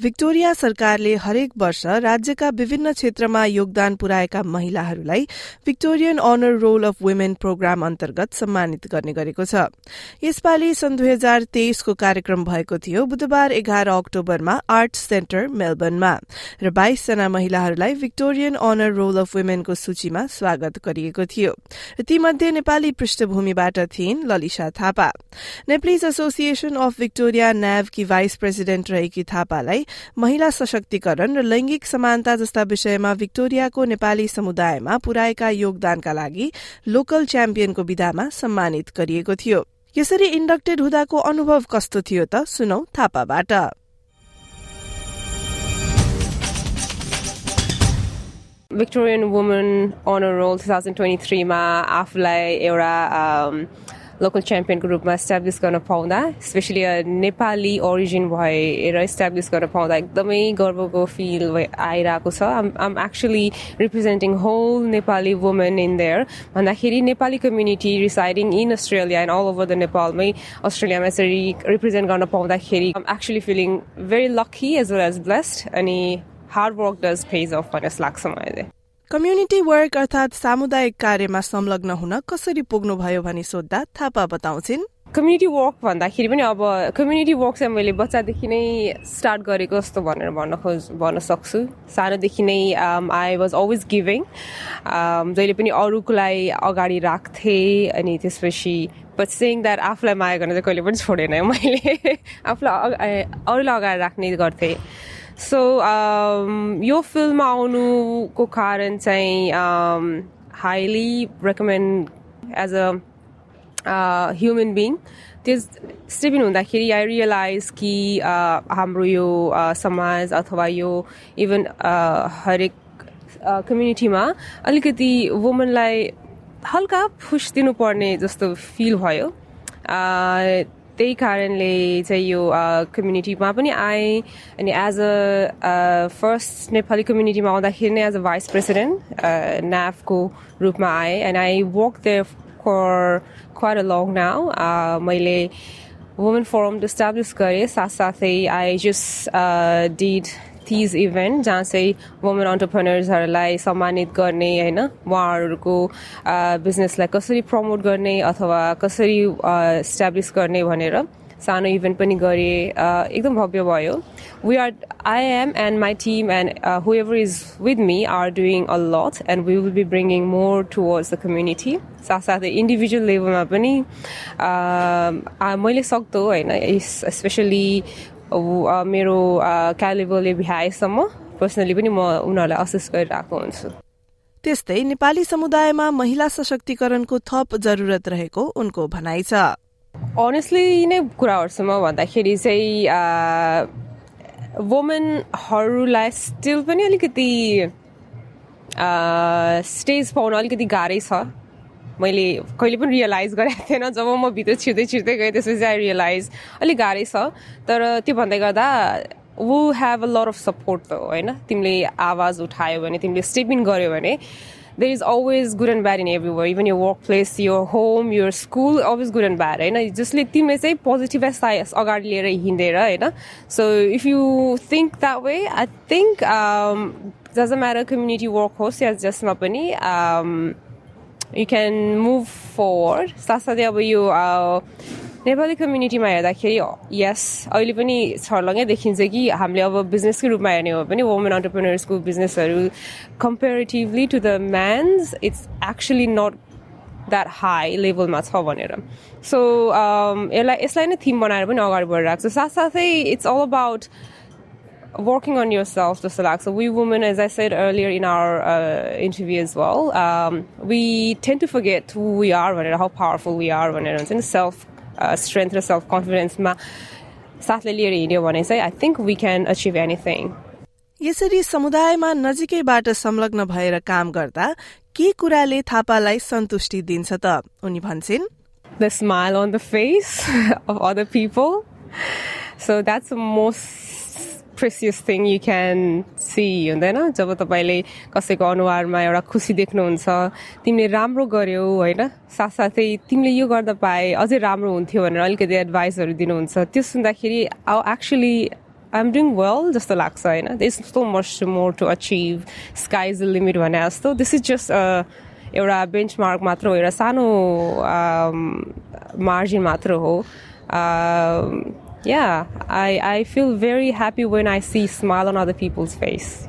Victoria सरकारले हरेक वर्ष राज्यका विभिन्न क्षेत्रमा योगदान पुर्याएका महिलाहरूलाई Victorian honour roll of women programme अन्तर्गत सम्मानित गर्ने गरेको छ। यसपालि सन् दुई हजार तेइसको कार्यक्रम भएको थियो बुधबार एघार अक्टोबरमा आर्ट सेन्टर मेलबर्नमा र बाइसजना महिलाहरूलाई भिक्टोरियन अनर रोल अफ वुमेनको सूचीमा स्वागत गरिएको थियो। तीमध्ये नेपाली पृष्ठभूमिबाट थिइन् Lalisa Thapa. Nepalese association of Victoria न्याभकी vice president रहेकी थापालाई महिला सशक्तिकरण र लैंगिक समानता जस्ता विषयमा भिक्टोरियाको नेपाली समुदायमा पुर्याएका योगदानका लागि लोकल च्याम्पियनको विधामा सम्मानित गरिएको थियो। यसरी इन्डक्टेड हुँदाको अनुभव कस्तो थियो त सुनौ थापाबाट। Victorian women honour roll two thousand twenty थ्रीमा आफूलाई एउटा लोकल च्याम्पियनको रूपमा इस्टाब्लिस गर्न पाउँदा स्पेसली नेपाली ओरिजिन भएर इस्टाब्लिस गर्न पाउँदा एकदमै गर्वको फिल आइरहेको छ आम actually representing whole Nepali women in there भन्दाखेरि Nepali community residing in Australia and all over the नेपालमै अस्ट्रेलियामा यसरी रिप्रेजेन्ट गर्न पाउँदाखेरि actually feeling very lucky as well as blessed अनि hard work does pays of जस्तो लाग्छ मलाई कम्युनिटी वर्क अर्थात सामुदायिक कार्यमा संलग्न हुन कसरी पुग्नुभयो भनी सोद्धा थापा बताउँछिन्। कम्युनिटी वर्क भन्दाखेरि पनि अब कम्युनिटी वर्क चाहिँ मैले बच्चादेखि नै स्टार्ट गरेको जस्तो भनेर भन्न खोज भन्न सक्छु। सानोदेखि नै आई वाज अलवेज गिभिङ जहिले पनि अरूकोलाई अगाडि राख्थेँ अनि त्यसपछि बट सेङ द्याट आफूलाई माया गर्न चाहिँ कहिले पनि छोडेन मैले। आफूलाई अरूलाई अगाडि राख्ने गर्थेँ। सो यो फिल्ममा आउनुको कारण चाहिँ highly recommend as a human being त्यो स्टेपिन हुँदाखेरि आई रियलाइज कि हाम्रो यो समाज अथवा यो इभन हरेक कम्युनिटीमा अलिकति वुमनलाई हल्का फुस दिनुपर्ने जस्तो फिल भयो त्यही कारणले चाहिँ यो कम्युनिटीमा पनि आएँ अनि एज अ फर्स्ट नेपाली कम्युनिटीमा आउँदाखेरि नै एज अ भाइस प्रेसिडेन्ट नाफको रूपमा आएँ and I work there for quite a long now मैले वुमेन फोरम इस्टाब्लिस गरेँ साथसाथै I just did this event जहाँ चाहिँ वुमेन अन्टरप्रेनर्सहरूलाई सम्मानित गर्ने होइन? उहाँहरूको बिजनेसलाई कसरी प्रमोट गर्ने अथवा कसरी इस्टाब्लिस गर्ने भनेर सानो इभेन्ट पनि गरेँ एकदम भव्य भयो। We are I am and my team and whoever is with me are doing a lot and we will be bringing more towards the community साथसाथै इन्डिभिजुअल लेभलमा पनि मैले सक्दो होइन? स्पेसली मेरो क्यालिबरले भ्याएसम्म पर्सनली पनि म उनीहरूलाई असेस गरिरहेको हुन्छु। त्यस्तै नेपाली समुदायमा महिला सशक्तिकरणको थप जरुरत रहेको उनको भनाइ छ। अनेस्टली नै कुराहरूसम्म भन्दाखेरि चाहिँ वुमेनहरूलाई स्टिल पनि अलिकति स्टेज पाउन अलिकति गाह्रै छ। मैले कहिले पनि रियलाइज गरेको थिएन। जब म भित्र छिर्दै छिर्दै गएँ त्यसपछि आई रियलाइज अलिक गाह्रै छ। तर त्यो भन्दै गर्दा we have a lot of support त होइन? तिमीले आवाज उठायो भने तिमीले स्टेप इन गर्यो भने there is always good and bad in everywhere even यो वर्क प्लेस यो होम यो school always good and bad होइन? जसले तिमीले चाहिँ पोजिटिभ साइस अगाडि लिएर हिँडेर होइन? So if you think that way I think जज अ म्याटर कम्युनिटी वर्क होस् या जसमा पनि यु क्यान मुभ फरवर्ड साथसाथै अब यो नेपाली कम्युनिटीमा हेर्दाखेरि यस अहिले पनि छर्लङ्गै देखिन्छ कि हामीले अब बिजनेसकै रूपमा हेर्ने हो भने वुमेन अन्टरप्रिनर्सको बिजनेसहरू comparatively to the man's it's actually not that high लेभलमा छ भनेर सो यसलाई यसलाई नै थिम बनाएर पनि अगाडि बढिरहेको छ साथसाथै it's all about working on yourself, just like so. We women, as I said earlier in our uh, interview as well, um, we tend to forget who we are, when how powerful we are, when it's in self uh, strength, self confidence. Ma, साथले लिएर हिँड्यो भने चाहिँ I think we can achieve anything यसरी समुदायमा नजिकैबाट संलग्न भएर काम गर्दा के कुराले थापालाई सन्तुष्टि दिन्छ त उनी भन्छन् the smile on the face of other people so that's most precious thing you can see हुँदैन? जब तपाईँले कसैको अनुहारमा एउटा खुसी देख्नुहुन्छ तिमीले राम्रो गर्यौ होइन? साथसाथै तिमीले यो गर्दा पाए अझै राम्रो हुन्थ्यो भनेर अलिकति एडभाइसहरू दिनुहुन्छ। त्यो सुन्दाखेरि oh actually I'm doing well जस्तो लाग्छ होइन? Is so much more to achieve sky is limit भने जस्तो। दिस इज जस्ट एउटा बेन्च मार्क मात्र हो एउटा सानो मार्जिन मात्र हो। Yeah, I, I feel very happy when I see smile on other people's face.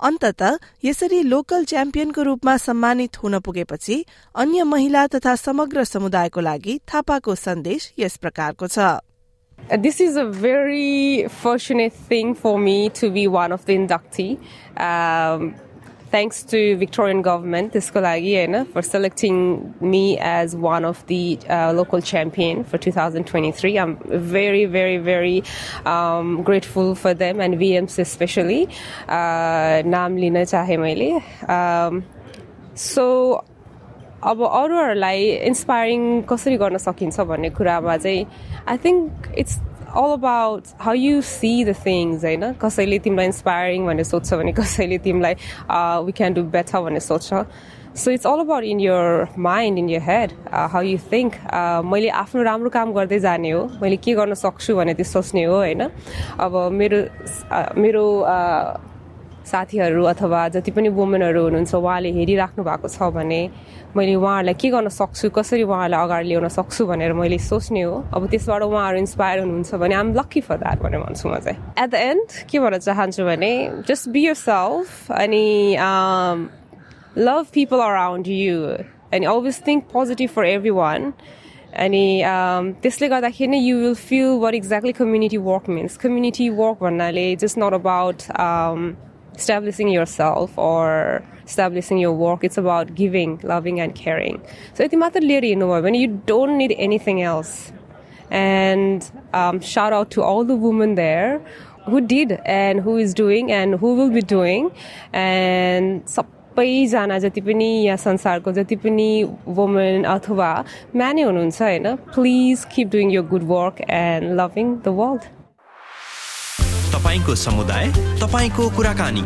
अन्तत यसरी लोकल च्याम्पियनको रूपमा सम्मानित हुन पुगेपछि अन्य महिला तथा समग्र समुदायको लागि थापाको सन्देश यस प्रकारको छ This is a very fortunate thing for me to be one of the inductee. Um, thanks to Victorian government, त्यसको लागि होइन for selecting me as one of the uh, local champion for 2023. I'm very, very, very um, grateful for them and VMs especially. Uh, नाम लिन चाहे मैले so अब अरूहरूलाई inspiring कसरी गर्न सकिन्छ भन्ने कुरामा चाहिँ I think it's all about how you see the things होइन? कसैले तिमीलाई इन्सपायरिङ भनेर सोध्छ भने कसैले तिमीलाई वी क्यान डु बेटर भनेर सोध्छ। So it's all about in your mind in your head how you think मैले आफ्नो राम्रो काम गर्दै जाने हो। मैले के गर्न सक्छु भने त्यो सोच्ने हो होइन? अब मेरो मेरो साथीहरू अथवा जति पनि वुमेनहरू हुनुहुन्छ उहाँले हेरिराख्नु भएको छ भने मैले उहाँहरूलाई के गर्न सक्छु कसरी उहाँहरूलाई अगाडि ल्याउन सक्छु भनेर मैले सोच्ने हो। अब त्यसबाट उहाँहरू इन्सपायर हुनुहुन्छ भने आम लक्की फर द्याट भनेर भन्छु म चाहिँ। एट द एन्ड के भन्न चाहन्छु भने जस्ट बी यर सेल्फ अनि लभ पिपल अराउन्ड यु अनि always think positive for everyone अनि त्यसले गर्दाखेरि नै you will feel what exactly community work means community work भन्नाले just not about establishing yourself or establishing your work. It's about giving, loving, and caring. So it's matter when you don't need anything else. And um, shout out to all the women there who did and who is doing and who will be doing. And सबैजना जति पनि यहाँ संसारको जति पनि women अथवा म्यानै हुनुहुन्छ होइन please keep doing your good work and loving the world तपाईँको समुदाय तपाईँको कुराकानी।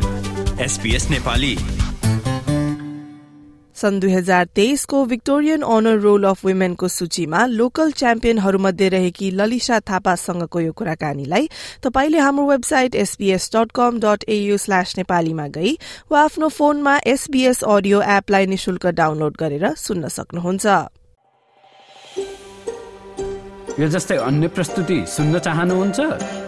एसपीएस नेपाली। सन् दुई हजार तेइसको भिक्टोरियन अनर रोल अफ वुमेनको सूचीमा लोकल च्याम्पियनहरूमध्ये रहेकी ललिसा थापासँगको यो कुराकानीलाई तपाईँले हाम्रो website SBS dot com dot AU slash नेपालीमा गई वा आफ्नो फोनमा एसबीएस अडियो एपलाई निशुल्क डाउनलोड गरेर सुन्न सक्नुहुन्छ। यो जस्तै अन्य प्रस्तुति सुन्न चाहनुहुन्छ?